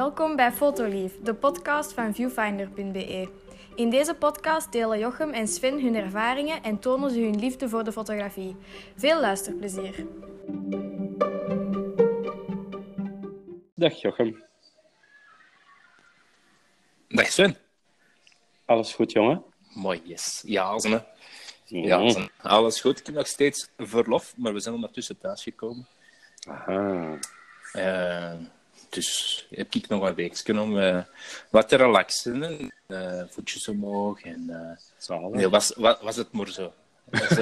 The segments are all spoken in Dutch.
Welkom bij Fotolief, de podcast van viewfinder.be. In deze podcast delen Jochem en Sven hun ervaringen en tonen ze hun liefde voor de fotografie. Veel luisterplezier. Dag Jochem. Dag Sven. Alles goed, jongen? Mooi, yes. Ja, ze. Ja, ze. alles goed. Ik heb nog steeds verlof, maar we zijn ondertussen thuisgekomen. Aha. Uh, dus heb ik nog een weekje om uh, wat te relaxen. Uh, voetjes omhoog. En, uh, nee, was, was, was het maar zo. Dus,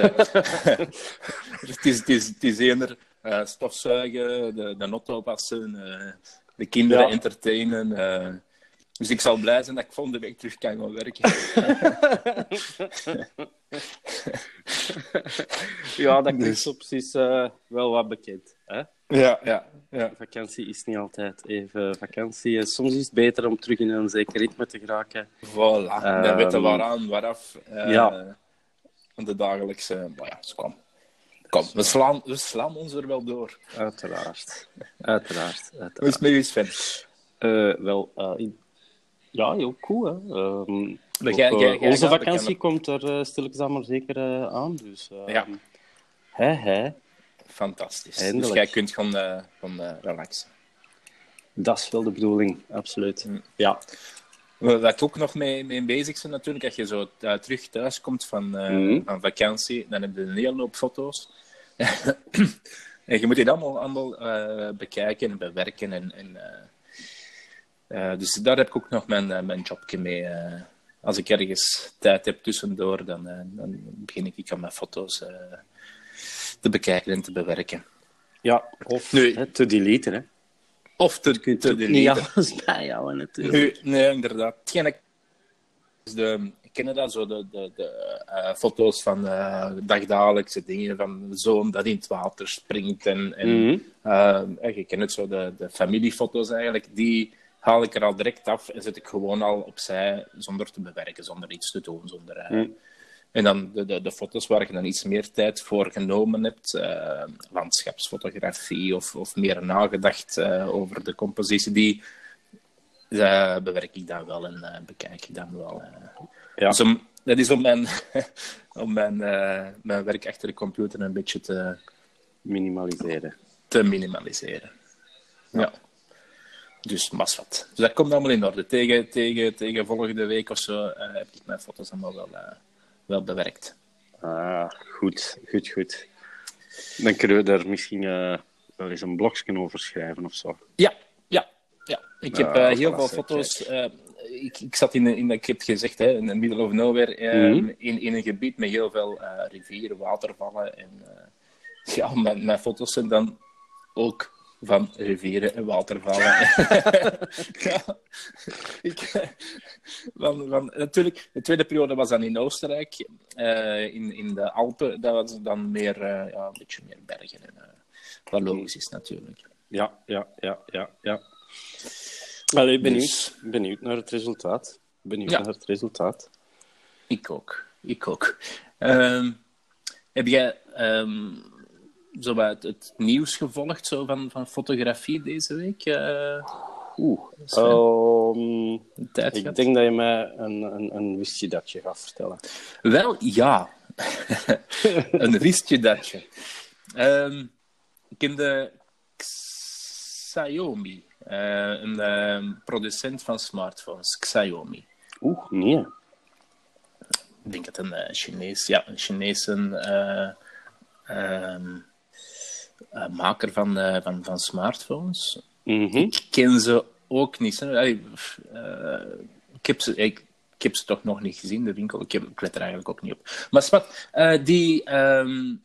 het, is, het, is, het is eerder stofzuigen, de, de auto wassen, de kinderen ja. entertainen. dus ik zal blij zijn dat ik volgende week terug kan gaan werken. ja, dat is dus. precies wel wat bekend. Hè? Ja, ja, ja. Vakantie is niet altijd even vakantie. Soms is het beter om terug in een zeker ritme te geraken. Voilà, um, dan weten we waaraan, waaraf. Uh, ja. De dagelijkse... Maar ja, kom. Kom, we slaan, we slaan ons er wel door. Uiteraard. Uiteraard. uiteraard. Hoe is het met Sven? Uh, wel, uh, in... ja, heel cool. Hè. Um, maar jij, jij, jij onze vakantie komt er uh, stilletjes maar zeker aan. Dus, ja. Hè, hè. Fantastisch. Eindelijk. Dus jij kunt gewoon, uh, gewoon uh, relaxen. Dat is wel de bedoeling, absoluut. Mm. Ja. Wat ik ook nog mee, mee bezig zijn natuurlijk, als je zo uh, terug thuis komt van, mm. van vakantie, dan heb je een hele hoop foto's. en je moet die allemaal, allemaal bekijken en bewerken. En, en dus daar heb ik ook nog mijn, mijn jobje mee. als ik ergens tijd heb tussendoor, dan, dan begin ik aan mijn foto's te bekijken en te bewerken. Ja, of nu, hè, te deleten. Hè. Of te, kunt te deleten. Niet alles bijhouden, natuurlijk. Nu, nee, inderdaad. Hetgeen ik, de, ik ken dat, zo de, de, de uh, foto's van uh, dagdagelijkse dingen, van de zoon dat in het water springt. En, en mm -hmm. uh, je kent het zo, de, de familiefoto's eigenlijk, die haal ik er al direct af en zet ik gewoon al opzij zonder te bewerken, zonder iets te doen. Zonder, mm. En dan de, de, de, foto's waar je dan iets meer tijd voor genomen hebt, uh, landschapsfotografie of, of meer nagedacht uh, over de compositie, die uh, bewerk ik dan wel en bekijk ik dan wel. Ja. Dus om, dat is om mijn, om mijn, mijn werk achter de computer een beetje te minimaliseren. Te minimaliseren. Ja. ja. Dus mas wat. Dus dat komt allemaal in orde. Tegen, tegen, tegen volgende week of zo heb ik mijn foto's allemaal wel wel bewerkt. Ah, goed, goed, goed. Dan kunnen we daar misschien uh, wel eens een blogje over schrijven of zo. Ja, ja, ja. Ik heb uh, heel veel foto's. Uh, ik, ik zat in, in, ik heb het gezegd, hè, in the middle of nowhere, mm -hmm. in, in een gebied met heel veel rivieren, watervallen. En ja, mijn, mijn foto's zijn dan ook van rivieren en watervallen. ja, ik, van, van, natuurlijk, de tweede periode was dan in Oostenrijk, uh, in, in de Alpen. Dat was dan meer, uh, ja, een beetje meer bergen. En, uh, wat logisch is natuurlijk. Ja, ja, ja, ja. ja. Allee, benieuwd, dus... benieuwd naar het resultaat. Benieuwd ja. naar het resultaat. Ik ook. Ik ook. Um, heb jij... Um, zo het, het, nieuws gevolgd zo van, van fotografie deze week? Uh, Oeh, um, ik gaat. denk dat je mij een, een, een wist je datje gaat vertellen. Wel, ja. een wist je datje. Um, ik ken de Xiaomi, uh, een uh, producent van smartphones, Xiaomi. Oeh, nee. Ik denk dat een uh, Chinees, ja, een Chinese um, uh, maker van, uh, van, van smartphones. Mm -hmm. Ik ken ze ook niet. Allee, uh, ik, heb ze, ik, ik, heb ze toch nog niet gezien, de winkel. Ik, heb, ik let er eigenlijk ook niet op. Maar spat, die um,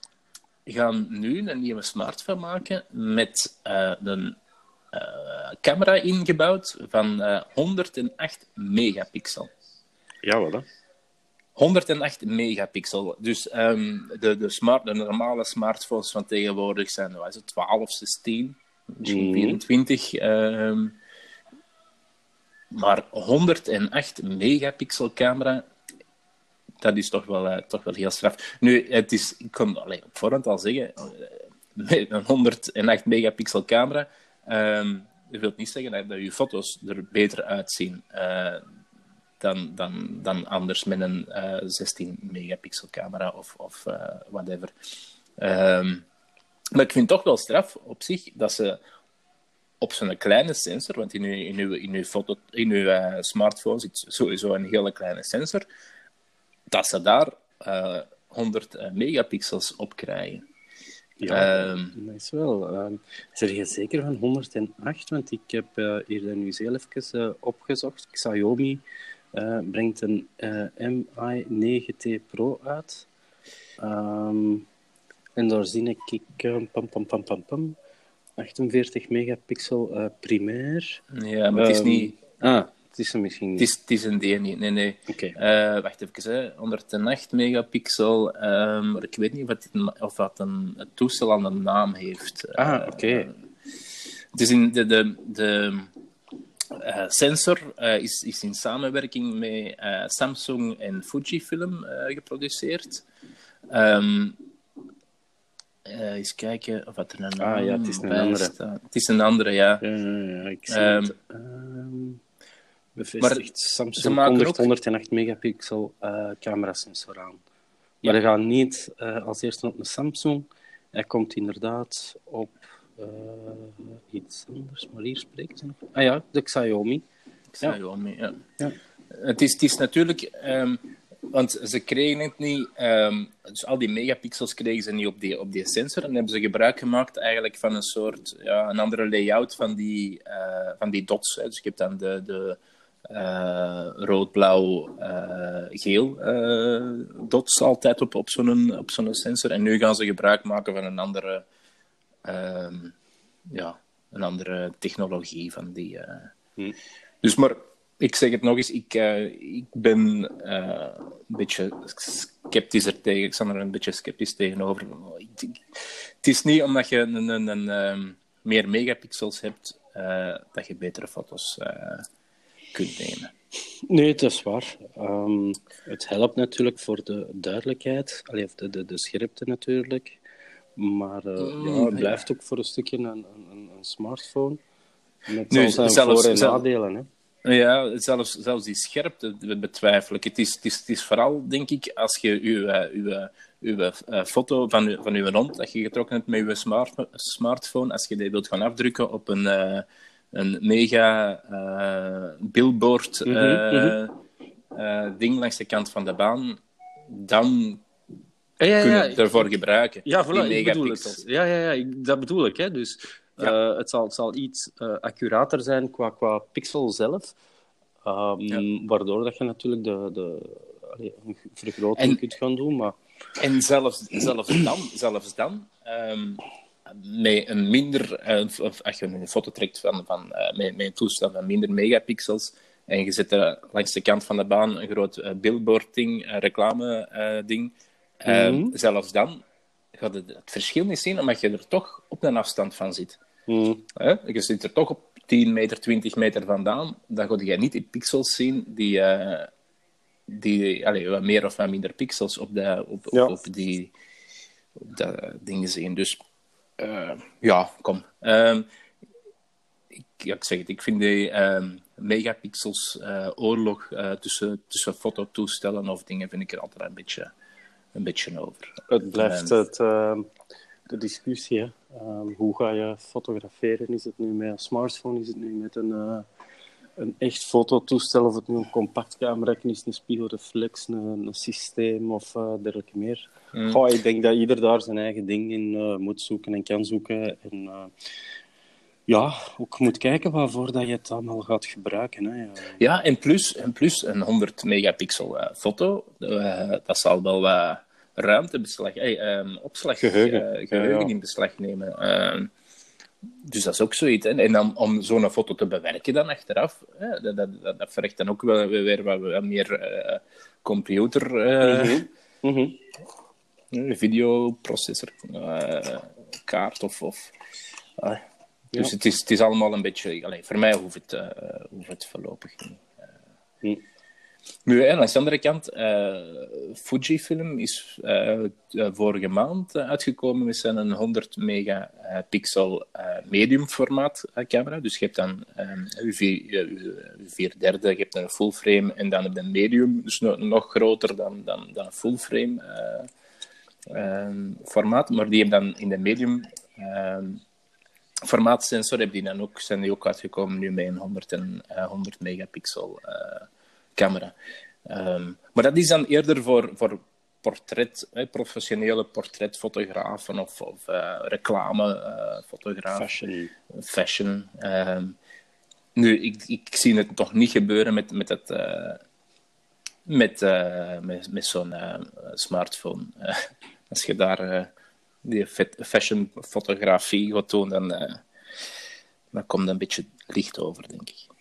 gaan nu een nieuwe smartphone maken met een camera ingebouwd van 108 megapixel. Ja, wat dan? 108 megapixel. Dus um, de, de, smart, de normale smartphones van tegenwoordig zijn wat is het, 12, 16, misschien 24. Mm. Um, maar 108 megapixel camera, dat is toch wel, uh, toch wel heel straf. Nu, het is, ik kan alleen op voorhand al zeggen, met een 108 megapixel camera, um, dat wil niet zeggen dat, dat je foto's er beter uitzien uh, dan, dan, dan anders met een 16 megapixel camera of, of whatever. Um, maar ik vind toch wel straf op zich dat ze op zo'n kleine sensor, want in uw, in uw, in uw, foto, in uw uh, smartphone zit sowieso een hele kleine sensor, dat ze daar uh, 100 megapixels op krijgen. Ja, um, dat is wel. Uh, zeg je zeker van 108? Want ik heb uh, hier nu heel even opgezocht. Xiaomi brengt een Mi 9T Pro uit. Um, en daar zie ik pam, pam, pam, pam, pam, 48 megapixel primair. Ja, maar het is niet... Ah, het is er misschien niet. Het is, het is een D niet, nee, nee. Okay. Wacht even, hè. 108 megapixel, um, maar ik weet niet of, het, of dat een, het toestel aan een naam heeft. Ah, oké. Okay. Het is in de, de, de uh, sensor is, is in samenwerking met Samsung en Fujifilm geproduceerd. Um, eens kijken of wat er een ah, ja, het is een andere. Staat. Het is een andere, ja. Ja, ja, ja ik zie um, het. Um, bevestigd. Maar Samsung 100, ook... 108 megapixel uh, camera-sensor aan. Maar hij gaat niet als eerste op een Samsung. Hij komt inderdaad op uh, iets anders, maar hier spreken ze nog. Ah ja, de Xiaomi. Xiaomi, ja. ja. Het, is, het is natuurlijk... Um, want ze kregen het niet, um, dus al die megapixels kregen ze niet op die, op die sensor. En hebben ze gebruik gemaakt eigenlijk van een soort, ja, een andere layout van die, uh, van die dots. Hè. Dus je hebt dan de, de uh, rood, blauw, uh, geel dots altijd op, op zo'n op zo'n sensor. En nu gaan ze gebruik maken van een andere, ehm, ja, een andere technologie van die. Hm. Dus maar ik zeg het nog eens, ik, uh, ik ben uh, een beetje sceptisch er tegen. Ik sta er een beetje sceptisch tegenover. Het is niet omdat je een, een, een, um, meer megapixels hebt, uh, dat je betere foto's kunt nemen. Nee, het is waar. Um, het helpt natuurlijk voor de duidelijkheid, Allee, de, de, de scherpte natuurlijk. Maar mm, ja, het blijft ja. ook voor een stukje een, een, een smartphone. Met nu, zelfs, voor- en nadelen. Hè. Ja, zelfs, zelfs die scherpte betwijfel ik. Het is, het, is, het is vooral, denk ik, als je uw, uw, uw foto van, uw, van uw hond dat je getrokken hebt met je smart, smartphone, als je die wilt gaan afdrukken op een, uh, een mega uh, billboard -hmm, uh, ding langs de kant van de baan, dan ja, ja, ja. kun je het ervoor gebruiken. Ja, voilà, ik bedoel het. Ja, ja, ja, dat bedoel ik. Hè. Dus. Uh, het, zal, het zal iets uh, accurater zijn qua, qua pixel zelf. Um, ja. Waardoor dat je natuurlijk de, de, allee, een vergroting en, kunt gaan doen. Maar... En zelfs, zelfs dan, zelfs dan um, met een minder, uh, of als je een foto trekt van, van, met, met een toestel van minder megapixels en je zet er langs de kant van de baan een groot billboard-ding, reclame-ding, mm -hmm. zelfs dan gaat het, het verschil niet zien, omdat je er toch op een afstand van zit. Mm. Je zit er toch op 10 meter, 20 meter vandaan. Dan ga je niet die pixels zien die, uh, die allez, wat meer of wat minder pixels op, de, op, ja. op, die op de dingen zien. Dus uh, ja, kom. Um, ik, ja, ik zeg het, ik vind die um, megapixels uh, oorlog tussen, tussen fototoestellen of dingen vind ik er altijd een beetje, een beetje over. Het blijft het de discussie. Hè. Um, hoe ga je fotograferen? Is het nu met een smartphone? Is het nu met een, uh, een echt fototoestel? Of het nu een compact camera is, een spiegelreflex, een, een systeem of uh, dergelijke meer? Mm. Goh, ik denk dat ieder daar zijn eigen ding in uh, moet zoeken en kan zoeken. En ja, ook moet kijken waarvoor dat je het allemaal gaat gebruiken. Hè. Ja. en, plus, en plus een 100 megapixel foto, dat zal wel wat ruimtebeslag, hey, um, opslag, geheugen, uh, geheugen ja, ja. in beslag nemen. Uh, dus dat is ook zoiets. Hè. En dan, om zo'n foto te bewerken dan achteraf, hè, dat, dat, dat, dat, vergt dan ook wel weer wat, wat meer uh, computer... Mm -hmm. videoprocessor, kaart of... of dus ja. het, is, het is allemaal een beetje... Allez, voor mij hoeft het, hoeft het voorlopig niet. Mm. Nu, en aan de andere kant, uh, Fujifilm is uh, vorige maand uitgekomen met zijn 100 megapixel medium formaat camera. Dus je hebt dan um, je vier derde, je hebt een full frame en dan heb je een medium, dus nog, nog groter dan, dan, dan full frame formaat. Maar die hebben dan in de medium um, formaatsensor heb die dan ook, zijn die ook uitgekomen nu met een 100, en, 100 megapixel camera. Um, maar dat is dan eerder voor, voor portret, hè, professionele portretfotografen of, of uh, reclamefotografen. fashion. Fashion. Um, nu, ik, ik zie het toch niet gebeuren met, met, uh, met, uh, met, met zo'n smartphone. als je daar die fashion fotografie gaat doen, dan, dan komt er een beetje licht over, denk ik.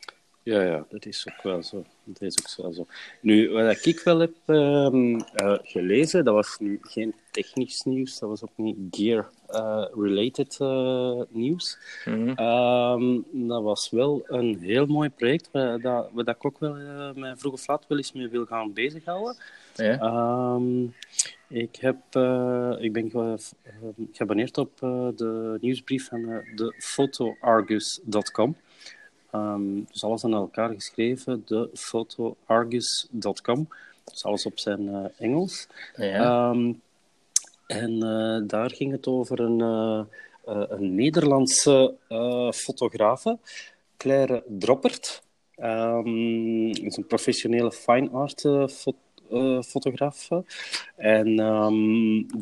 Ja, ja, dat is ook wel zo. Dat is ook wel zo. Nu, wat ik wel heb uh, uh, gelezen, dat was nu geen technisch nieuws, dat was ook niet gear-related uh, nieuws. Mm -hmm. dat was wel een heel mooi project, waar, dat, waar dat ik ook wel mij vroeg of laat wel eens mee wil gaan bezighouden. Ja. Ehm, ik, heb, ik ben ge geabonneerd op de nieuwsbrief van de fotoargus.com. Um, dus alles aan elkaar geschreven, de fotoargus.com. Dus alles op zijn uh, Engels. Ja. Um, en uh, daar ging het over een, uh, een Nederlandse fotografe, Claire Droppert. Um, is een professionele fine art fot fotograaf. En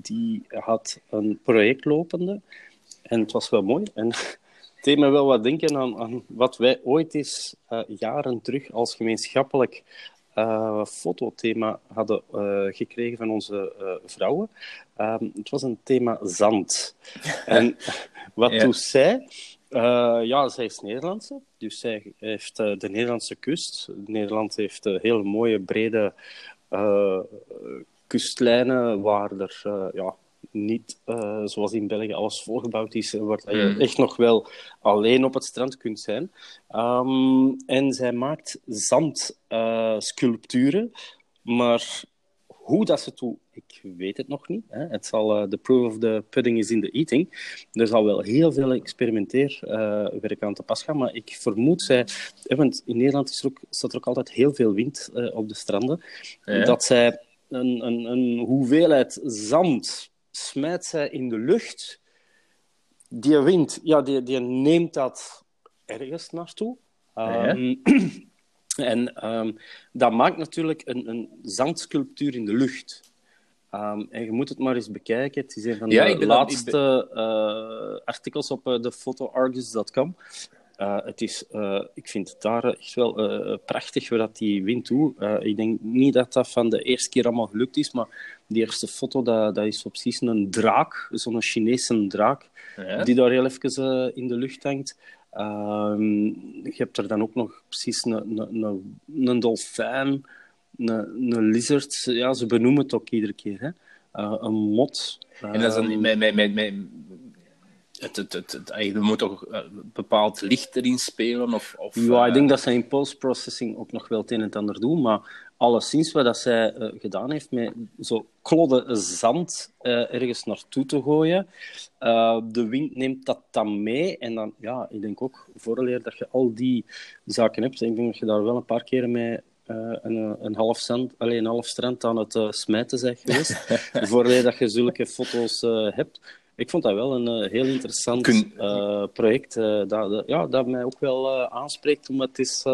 die had een project lopende. En het was wel mooi. En deed me wel wat denken aan, aan wat wij ooit eens uh, jaren terug als gemeenschappelijk uh, fotothema hadden uh, gekregen van onze vrouwen. Um, het was een thema zand. en wat ja. doet zij? ja, zij is Nederlandse, dus zij heeft de Nederlandse kust. Nederland heeft hele mooie, brede kustlijnen waar er ja, niet uh, zoals in België alles volgebouwd is, waar je mm. echt nog wel alleen op het strand kunt zijn. Um, en zij maakt zandsculpturen, uh, maar hoe dat ze toe, ik weet het nog niet. Hè. Het zal, uh, the proof of the pudding is in the eating. Er zal wel heel veel experimenteerwerk aan te pas gaan, maar ik vermoed zij, want in Nederland is er ook, staat er ook altijd heel veel wind op de stranden, ja. dat zij een, een, een hoeveelheid zand smijt zij in de lucht. Die wind, ja, die, die neemt dat ergens naartoe. Ja. Um, en um, dat maakt natuurlijk een, een zandsculptuur in de lucht. Um, en je moet het maar eens bekijken. Het is een van de ja, laatste ben... uh, artikels op uh, de. Uh, het is, uh, ik vind het daar echt wel uh, prachtig waar dat die wind toe. ik denk niet dat dat van de eerste keer allemaal gelukt is, maar die eerste foto dat, dat is precies een draak, zo'n Chinese draak, ja. die daar heel even in de lucht hangt. Ehm, je hebt er dan ook nog precies een, een, een, een dolfijn, een, een lizard. Ja, ze benoemen het ook iedere keer. Hè? een mot. En dat is dan met, met, met, met het, het, het, het, er moet toch bepaald licht erin spelen? Of, of, ja, ik denk dat zij in post-processing ook nog wel het een en het ander doen, maar alleszins wat dat zij uh, gedaan heeft met zo klodden zand uh, ergens naartoe te gooien. Uh, de wind neemt dat dan mee en dan, ja, ik denk ook, vooraleer dat je al die zaken hebt, ik denk dat je daar wel een paar keren mee een, een, half zand, alleen een half strand aan het smijten bent geweest, vooraleer dat je zulke foto's hebt ik vond dat wel een uh, heel interessant Kun... uh, project. Uh, dat, ja, dat mij ook wel aanspreekt om het is,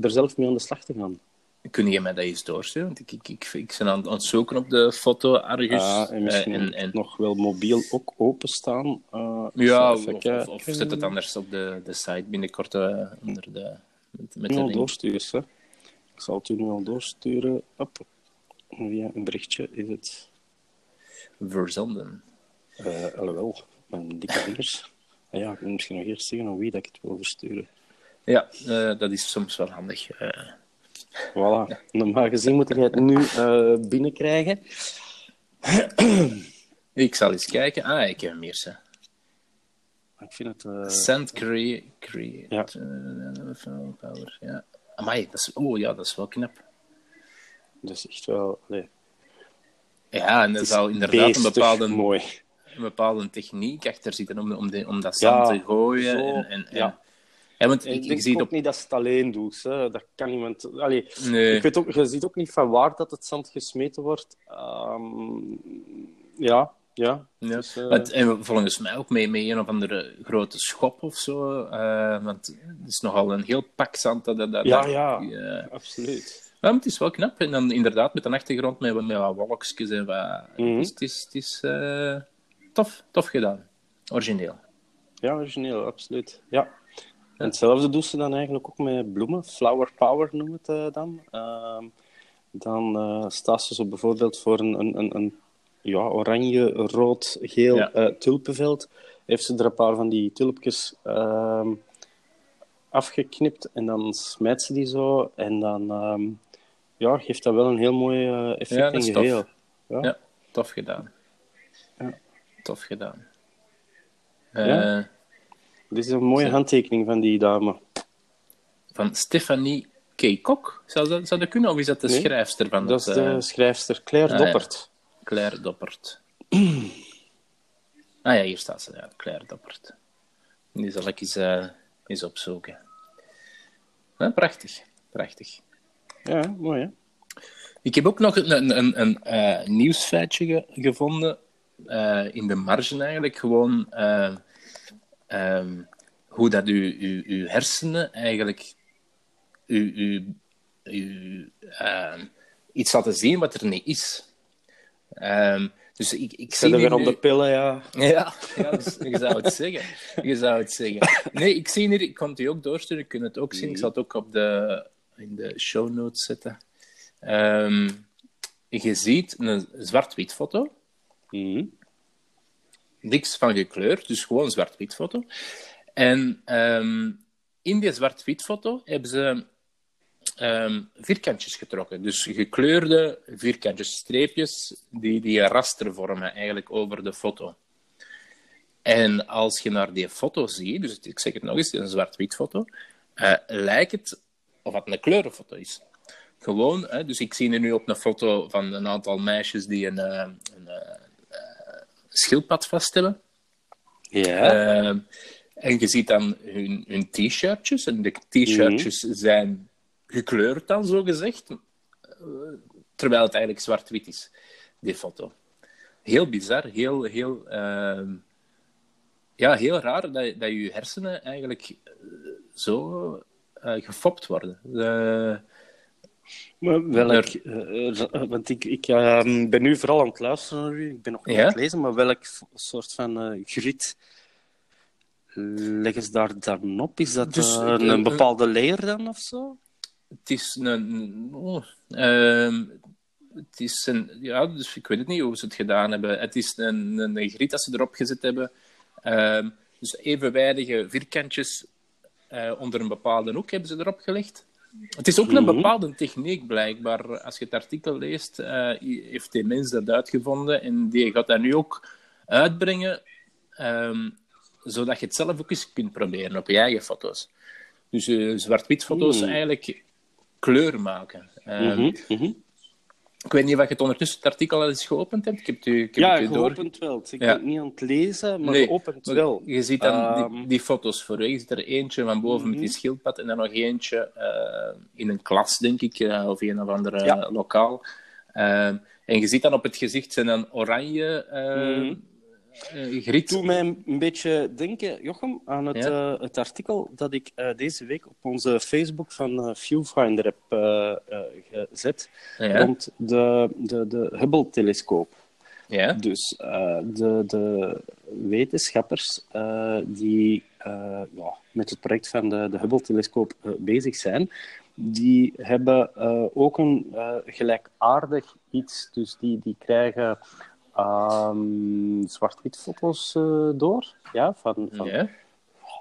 er zelf mee aan de slag te gaan. Kun je mij dat eens doorsturen? Want ik, ik, ik, ik ben aan, aan het zoeken op de foto Argus. Ja, en misschien en, en... nog wel mobiel ook openstaan. ja, of, of, of, zet het anders op de, de site binnenkort onder de... Met, met de doorsturen, hè. Ik zal het u nu al doorsturen. Op. Via een berichtje is het... Verzonden. Uh, alhoewel, mijn dikke. Ah ja, ik moet misschien nog eerst zeggen aan wie dat ik het wil versturen. Ja, uh, dat is soms wel handig. Uh... Voilà. Normaal gezien moet je het nu uh, binnenkrijgen. ik zal eens kijken. Ah, ik heb hem hier. Ik vind het... Uh... Send create... create ja. power, ja. Amai, dat is, oh ja, dat is wel knap. Dat is echt wel... Nee, Ja, en zou is inderdaad een bepaalde, mooi. Een bepaalde techniek achter zitten om, om, de, om dat zand Ja, te gooien. zo, en, en, en- ja. Ja, want Ik, ik, zie ook op... niet dat ze het alleen doet. Hè. Dat kan iemand... Allee, Nee. ik weet ook, je ziet ook niet van waar dat het zand gesmeten wordt. Ehm, ja, ja. Ja. Dus, eh, en volgens mij ook mee, met een of andere grote schop of zo. eh, want het is nogal een heel pak zand. Dat, dat, dat, Ja, ja. ja. absoluut. Ja, het is wel knap. En dan inderdaad met een achtergrond met, met wat wolkjes en wat... Mhm. Dus het is, het is eh, tof, tof gedaan. Origineel. Ja, origineel, absoluut. Ja. En hetzelfde doet ze dan eigenlijk ook met bloemen. Flower power noemen we het eh, dan. Ehm, dan eh, staat ze zo bijvoorbeeld voor een, een, een, een ja, oranje, rood, geel Ja. eh, tulpenveld. Heeft ze er een paar van die tulpjes ehm, afgeknipt en dan smijt ze die zo. En dan ehm, ja, geeft dat wel een heel mooi effect Ja, in geheel. Ja. Ja, tof gedaan. Tof gedaan. Ja. Eh, Dit is een mooie Zo. handtekening van die dame. van Stephanie K. Kok. Zou dat, zou dat kunnen? Of is dat de Nee, schrijfster van Dat is het... de eh, schrijfster Claire ah, ja. Doppert. Claire Doppert. ah ja, hier staat ze. Ja, Claire Doppert. Die zal ik eens, eh, eens opzoeken. Ja, prachtig. Prachtig. Ja, mooi hè? Ik heb ook nog een, een, een, een nieuwsfeitje ge- gevonden. Eh, in de marge eigenlijk. Gewoon eh, ehm, hoe dat u, u, uw hersenen eigenlijk u, u, u, ehm, iets laten zien wat er niet is. Ehm, dus ik, ik zie weer op nu- de pillen, ja. ja, ja dus je zou het zeggen. Je zou het zeggen. Nee, ik zie hier, ik kan het u ook doorsturen, je kunt het ook zien. Ik zal het ook op de, in de show notes zetten. Je ziet een zwart-wit foto, Mhm. niks van gekleurd, dus gewoon een zwart-wit foto. En ehm, in die zwart-wit foto hebben ze ehm, vierkantjes getrokken. Dus gekleurde vierkantjes, streepjes die, die een raster vormen eigenlijk over de foto. En als je naar die foto ziet, dus ik zeg het nog eens, een zwart-wit foto, eh, lijkt het of het een kleurenfoto is. Gewoon, hè, dus ik zie nu op een foto van een aantal meisjes die een, eh, een eh, eh, schildpad vast hebben. Ja. Eh, en je ziet dan hun, hun t-shirtjes. En de t-shirtjes zijn gekleurd dan, zo gezegd. Eh, terwijl het eigenlijk zwart-wit is, die foto. Heel bizar, heel, heel, ehm, ja, heel raar dat, dat je hersenen eigenlijk eh, zo gefopt worden. Eh, Maar welk, eh, eh, want ik, ik ehm, ben nu vooral aan het luisteren naar u. Ik ben nog niet Ja? aan het lezen, maar welk soort van eh grid leggen ze daar dan op? Is dat Dus, eh, eh, een, eh, bepaalde layer dan of zo? Het is een. oh, ehm, het is een. Ja, dus ik weet het niet hoe ze het gedaan hebben. Het is een, een, griet dat ze erop gezet hebben. Ehm, dus evenwijdige vierkantjes eh, onder een bepaalde hoek hebben ze erop gelegd. Het is ook een Mhm. bepaalde techniek, blijkbaar. Als je het artikel leest, eh, heeft die mens dat uitgevonden. En die gaat dat nu ook uitbrengen. ehm, zodat je het zelf ook eens kunt proberen op je eigen foto's. Dus eh, zwart-wit foto's Hmm. eigenlijk kleur maken. Ehm, Mhm, mhm. Ik weet niet of je het ondertussen het artikel al eens geopend hebt. Ik heb het u, ik heb Ja, het u door... geopend wel. Ik Ja. ben niet aan het lezen, maar Nee, geopend wel. Je ziet dan Ehm. die, die foto's voor je. Je ziet er eentje van boven met die Mhm. schildpad en dan nog eentje eh, in een klas, denk ik, eh, of een of ander Ja. eh, lokaal. Ehm, en je ziet dan op het gezicht zijn dan oranje eh Mhm. Eh, griet. doet mij een beetje denken, Jochem, aan het, Ja? eh, het artikel dat ik eh, deze week op onze Facebook van Viewfinder heb gezet. Ja. Rond de, de, de Hubble-telescoop. ja. Dus de, de wetenschappers die ja, met het project van de, de Hubble-telescoop bezig zijn, die hebben ook een gelijkaardig iets. Dus die, die krijgen ehm, zwart-wit foto's eh, door ja, van, van oh,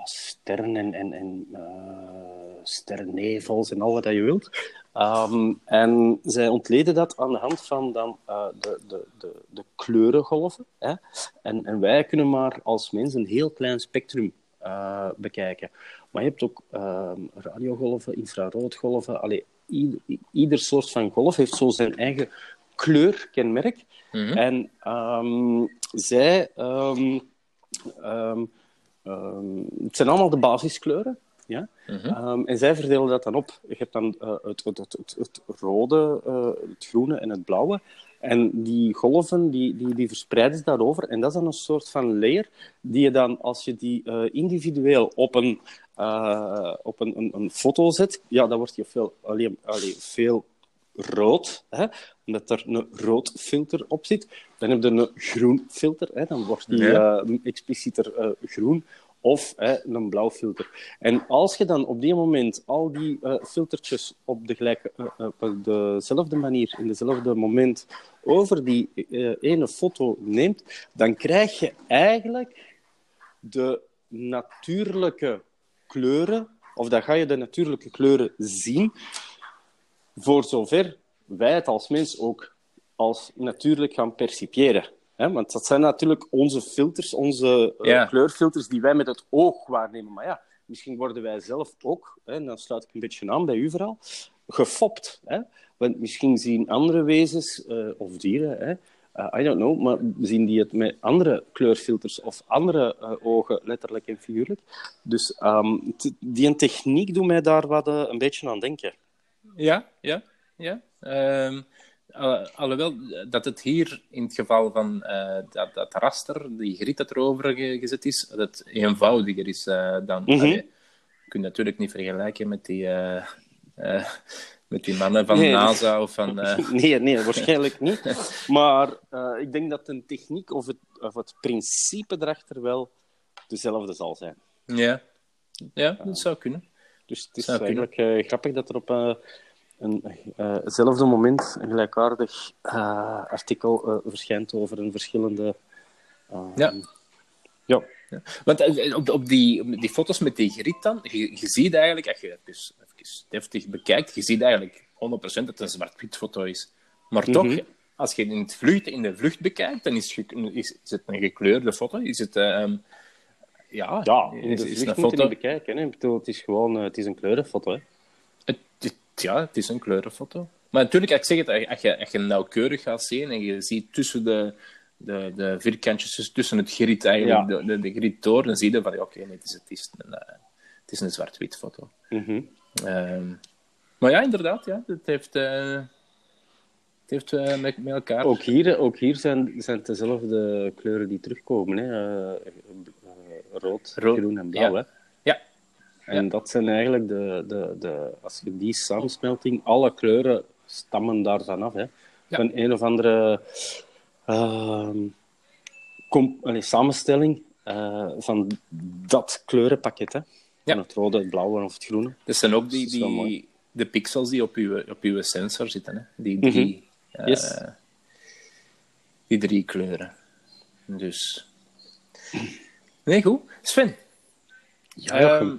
sterren en, en, en eh, sterrennevels en al wat dat je wilt. Ehm, en zij ontleden dat aan de hand van dan, eh, de, de, de, de kleurengolven. Hè? En, en wij kunnen maar als mens een heel klein spectrum bekijken. Maar je hebt ook ehm, radiogolven, infraroodgolven. Allee, ieder, ieder soort van golf heeft zo zijn eigen kleurkenmerk. Mhm. En ehm, zij... ehm, ehm, het zijn allemaal de basiskleuren. Ja? Mhm. En zij verdelen dat dan op. Je hebt dan eh, het, het, het, het, het rode, eh, het groene en het blauwe. En die golven die, die, die verspreiden ze daarover. En dat is dan een soort van layer die je dan, als je die eh, individueel op een, op een, een, een foto zet, ja, dan wordt je veel, alleen, alleen, veel rood, hè, omdat er een rood filter op zit. Dan heb je een groen filter, hè, dan wordt die Ja. eh, explicieter eh, groen. Of hè, een blauw filter. En als je dan op die moment al die eh, filtertjes op, de gelijke, op dezelfde manier, in dezelfde moment, over die ene foto neemt, dan krijg je eigenlijk de natuurlijke kleuren, of dan ga je de natuurlijke kleuren zien, voor zover wij het als mens ook als natuurlijk gaan percipiëren. Hè? Want dat zijn natuurlijk onze filters, onze eh, kleurfilters die wij met het oog waarnemen. Maar ja, misschien worden wij zelf ook, hè, en dan sluit ik een beetje aan bij u vooral, gefopt. Hè? Want misschien zien andere wezens eh, of dieren, hè, eh, I don't know, maar zien die het met andere kleurfilters of andere ogen, letterlijk en figuurlijk. Dus t- die een techniek doet mij daar wat, een beetje aan denken. Ja, ja, ja. Ehm, al- alhoewel dat het hier in het geval van eh, dat, dat raster, die grid dat erover ge- gezet is, dat het eenvoudiger is eh, dan. Allee, je kunt natuurlijk niet vergelijken met die, eh, eh, met die mannen van Nee. NASA of van. eh, Nee, nee, waarschijnlijk niet. Maar eh, ik denk dat de techniek of het, of het principe erachter wel dezelfde zal zijn. ja. ja, dat zou kunnen. Dus het is Zou eigenlijk eh, grappig dat er op eh, een, eh, hetzelfde moment een gelijkaardig eh, artikel eh, verschijnt over een verschillende. eh, Ja. Ja. Want eh, op, op, die, op die foto's met die grid dan, je, je ziet eigenlijk, als je het dus even deftig bekijkt, je ziet eigenlijk 100% dat het een zwart-wit foto is. Maar Mhm. toch, als je in, het vlucht, in de vlucht bekijkt, dan is, is het een gekleurde foto. Is het, ehm, ja, Ja, in is, is een foto... niet bekijken. Hè. Ik bedoel, het is gewoon eh, het is een kleurenfoto. Hè. Het, het- ja, het is een kleurenfoto. Maar natuurlijk, ik zeg het, als je, als je nauwkeurig gaat zien en je ziet tussen de, de, de vierkantjes, tussen het grid eigenlijk, Ja. de, de, de grid door, dan zie je van, ja, oké, nee, het is, het is een, eh, het is een zwart-wit foto. Ehm, maar ja, inderdaad, ja, het heeft, het heeft met, met elkaar... Ook hier, ook hier zijn, zijn het dezelfde kleuren die terugkomen. Hè. Rood, Rood, groen en blauw. ja. Hè. Ja. En dat zijn eigenlijk de, de, de... Als je die samensmelting... Alle kleuren stammen daarvan af. Hè. Ja. Van een of andere... ehm, com- allee, samenstelling eh, van dat kleurenpakket. Hè. Ja. Van het rode, het blauwe of het groene. Dat zijn ook die, die, de pixels die op uw, op uw sensor zitten. Hè? Die drie, Mhm. Yes. eh, die drie kleuren. Dus... Nee, goed. Sven, Ja. Ehm,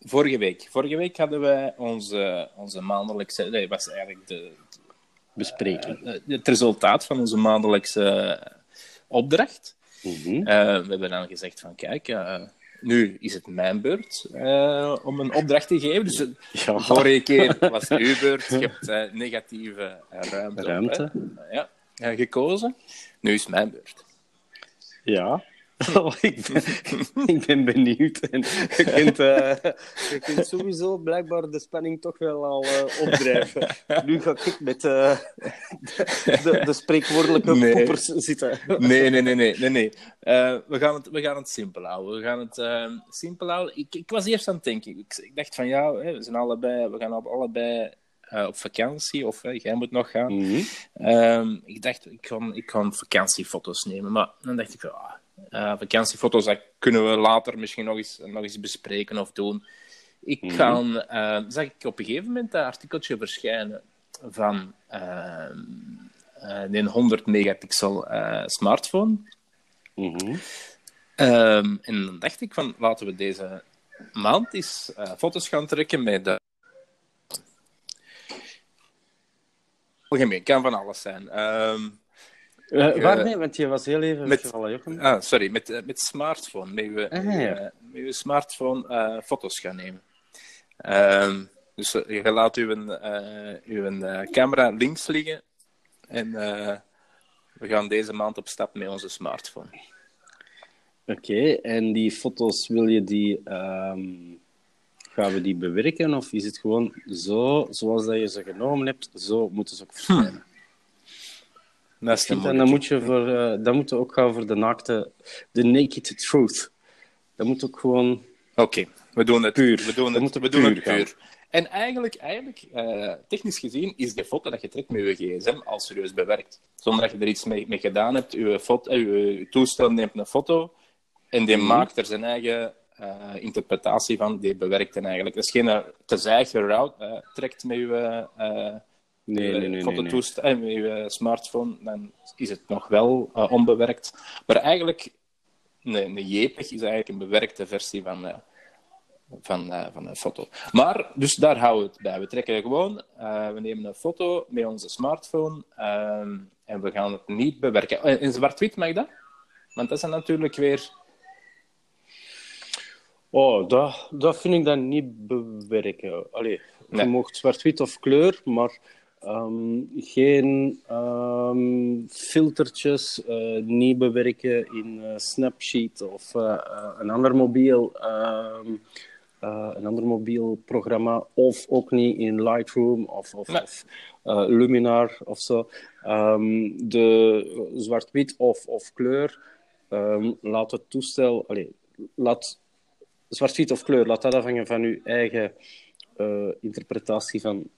vorige week. Vorige week hadden wij onze, onze maandelijkse... Nee, was eigenlijk de, Bespreking. eh, het resultaat van onze maandelijkse opdracht. Mhm. Eh, we hebben dan gezegd van, kijk, eh, nu is het mijn beurt eh, om een opdracht te geven. Dus Ja. vorige keer was het uw beurt. Je hebt eh, negatieve eh, ruimte, op, ja, eh, gekozen. Nu is het mijn beurt. Ja. Oh, ik, ben, ik ben benieuwd. En je, kunt, eh, je kunt sowieso blijkbaar de spanning toch wel al eh, opdrijven. Nu ga ik met eh, de, de, de spreekwoordelijke Nee. poppers zitten. Nee, nee, nee, nee. nee, nee. We, gaan het, we gaan het simpel houden. We gaan het eh, simpel houden. Ik, ik was eerst aan het denken. Ik, ik dacht van ja, hè, we, zijn allebei, we gaan op, allebei op vakantie. Of jij moet nog gaan. Mhm. Ehm, ik dacht, ik kan, ik kan vakantiefoto's nemen. Maar dan dacht ik, van, ah, eh, vakantiefoto's dat kunnen we later misschien nog eens, nog eens bespreken of doen. Ik Mhm. kan, eh, zag ik op een gegeven moment dat artikeltje verschijnen van eh, een 100 megapixel smartphone. Mhm. Ehm, en dan dacht ik van, laten we deze maand eens foto's gaan trekken met de... Algemeen, kan van alles zijn. Ehm, Uh, Eh, waarmee? Want je was heel even met- Jochem. Ah, sorry, met, eh, met smartphone. Met je, Ah, met je, ja. eh, met je smartphone eh, foto's gaan nemen. Ehm, dus eh, je laat uw, eh, uw eh, camera links liggen en eh, we gaan deze maand op stap met onze smartphone. Oké, en die foto's, wil je die... ehm, gaan we die bewerken? Of is het gewoon zo, zoals dat je ze genomen hebt, zo moeten ze ook verschijnen? Dat En dan moeilijke. moet je voor, eh, dan moet je ook gaan voor de naakte, de naked truth. Dat moet ook gewoon. Oké, we doen het Puur. We doen We het, moeten we doen puur het puur. En eigenlijk, eigenlijk eh, technisch gezien, is de foto dat je trekt met je gsm al serieus bewerkt. Zonder dat je er iets mee, mee gedaan hebt. Je, foto, eh, je, je toestel neemt een foto en die Mhm. maakt er zijn eigen eh, interpretatie van. Die bewerkt hem eigenlijk. Dat is geen eh, te eigen route eh, trekt met je eh, Nee, nee, nee. nee, nee. fototoestel, eh, met je smartphone. Dan is het nog wel eh, onbewerkt. Maar eigenlijk, een, een JPEG is eigenlijk een bewerkte versie van, eh, van, eh, van een foto. Maar, dus daar houden we het bij. We trekken gewoon, eh, we nemen een foto met onze smartphone ehm, en we gaan het niet bewerken. Eh, In zwart-wit mag dat? Want dat is natuurlijk weer... Oh, dat, dat vind ik dan niet bewerken. Allee, Nee. je mocht zwart-wit of kleur, maar ehm, geen ehm, filtertjes, eh, niet bewerken in eh, Snapsheet of eh, een ander mobiel. ehm, eh, een ander mobiel programma, of ook niet in Lightroom of, of, Nee. of Luminar of zo. Ehm, de zwart-wit of, of kleur, laat het toestel, allee, laat zwart-wit of kleur, laat dat afhangen van uw eigen interpretatie van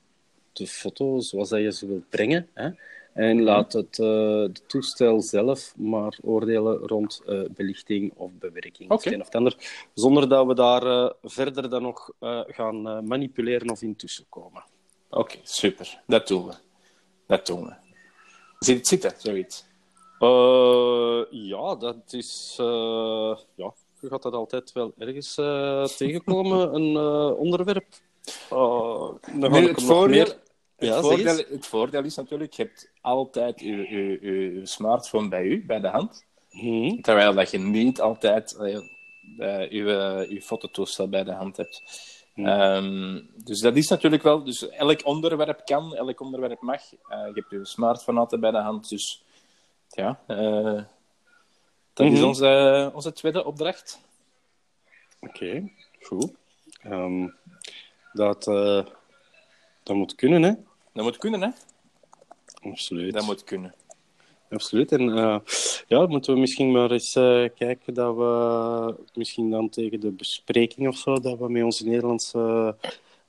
de foto, zoals dat je ze wilt brengen. Hè? En laat het eh, toestel zelf maar oordelen rond eh, belichting of bewerking. of Oké. het een of het ander, zonder dat we daar eh, verder dan nog gaan manipuleren of intussen komen. Oké, super. Dat doen we. Dat doen we. Zit het zitten, zoiets? Ja, dat is. ja, je gaat dat altijd wel ergens tegenkomen, een onderwerp. Uh, dan ga Nu, ik het, voordeel, meer- het, Ja, voordeel, het voordeel is natuurlijk, je hebt altijd je, je, je, je smartphone bij u, bij de hand. Hm, Terwijl dat je niet altijd eh, je, eh, je fototoestel bij de hand hebt. Ehm, dus dat is natuurlijk wel... Dus elk onderwerp kan, elk onderwerp mag. Eh, je hebt je smartphone altijd bij de hand, dus... Ja, dat is Mhm. onze, onze tweede opdracht. Oké, goed. Ehm, dat, dat moet kunnen, hè? Dat moet kunnen, hè? Absoluut. Dat moet kunnen. Absoluut. En eh, ja, moeten we misschien maar eens eh, kijken dat we misschien dan tegen de bespreking of zo, dat we met onze Nederlandse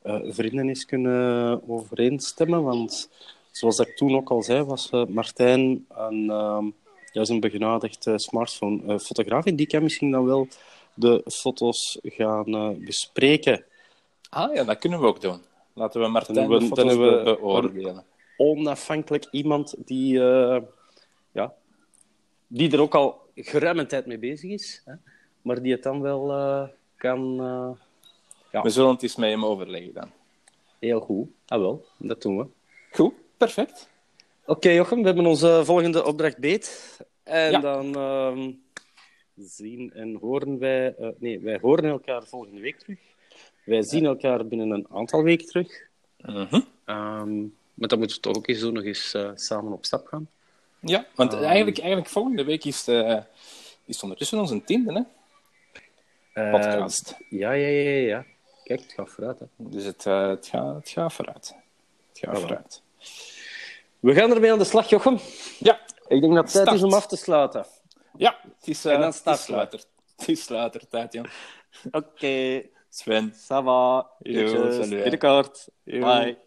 eh, vrienden eens kunnen overeenstemmen. Want zoals ik toen ook al zei, was Martijn een, ehm, ja, is een begenadigd smartphone-fotograaf. en die kan misschien dan wel de foto's gaan bespreken. Ah ja, dat kunnen we ook doen. Laten we Martijn Dan hebben de we- foto's dan hebben we- be- beoordelen. Onafhankelijk iemand die, eh, ja, die er ook al geruime tijd mee bezig is, hè, maar die het dan wel eh, kan. eh, Ja. We zullen het eens met hem overleggen dan. heel goed. Ah, wel, dat doen we. Goed, perfect. Oké, Jochem, we hebben onze volgende opdracht beet. En Ja. dan ehm, zien en horen wij... eh, nee, wij horen elkaar volgende week terug. Wij zien elkaar binnen een aantal weken terug. Mhm. Ehm, maar dan moeten we toch ook eens zo nog eens eh, samen op stap gaan. Ja, want Ehm. eigenlijk, eigenlijk volgende week is, eh is ondertussen onze tiende hè? Eh, podcast. ja, ja, ja, ja, ja. Kijk, het gaat vooruit. Hè. Dus het, eh, het, gaat, het gaat vooruit. Het gaat Voilà. vooruit. We gaan ermee aan de slag, Jochem. Ja, Ik denk dat het tijd is om af te sluiten. ja het is, eh En dan het is sluiter. Het is sluitertijd, Jan. Oké, Sven. Ça va. Yo, Bye.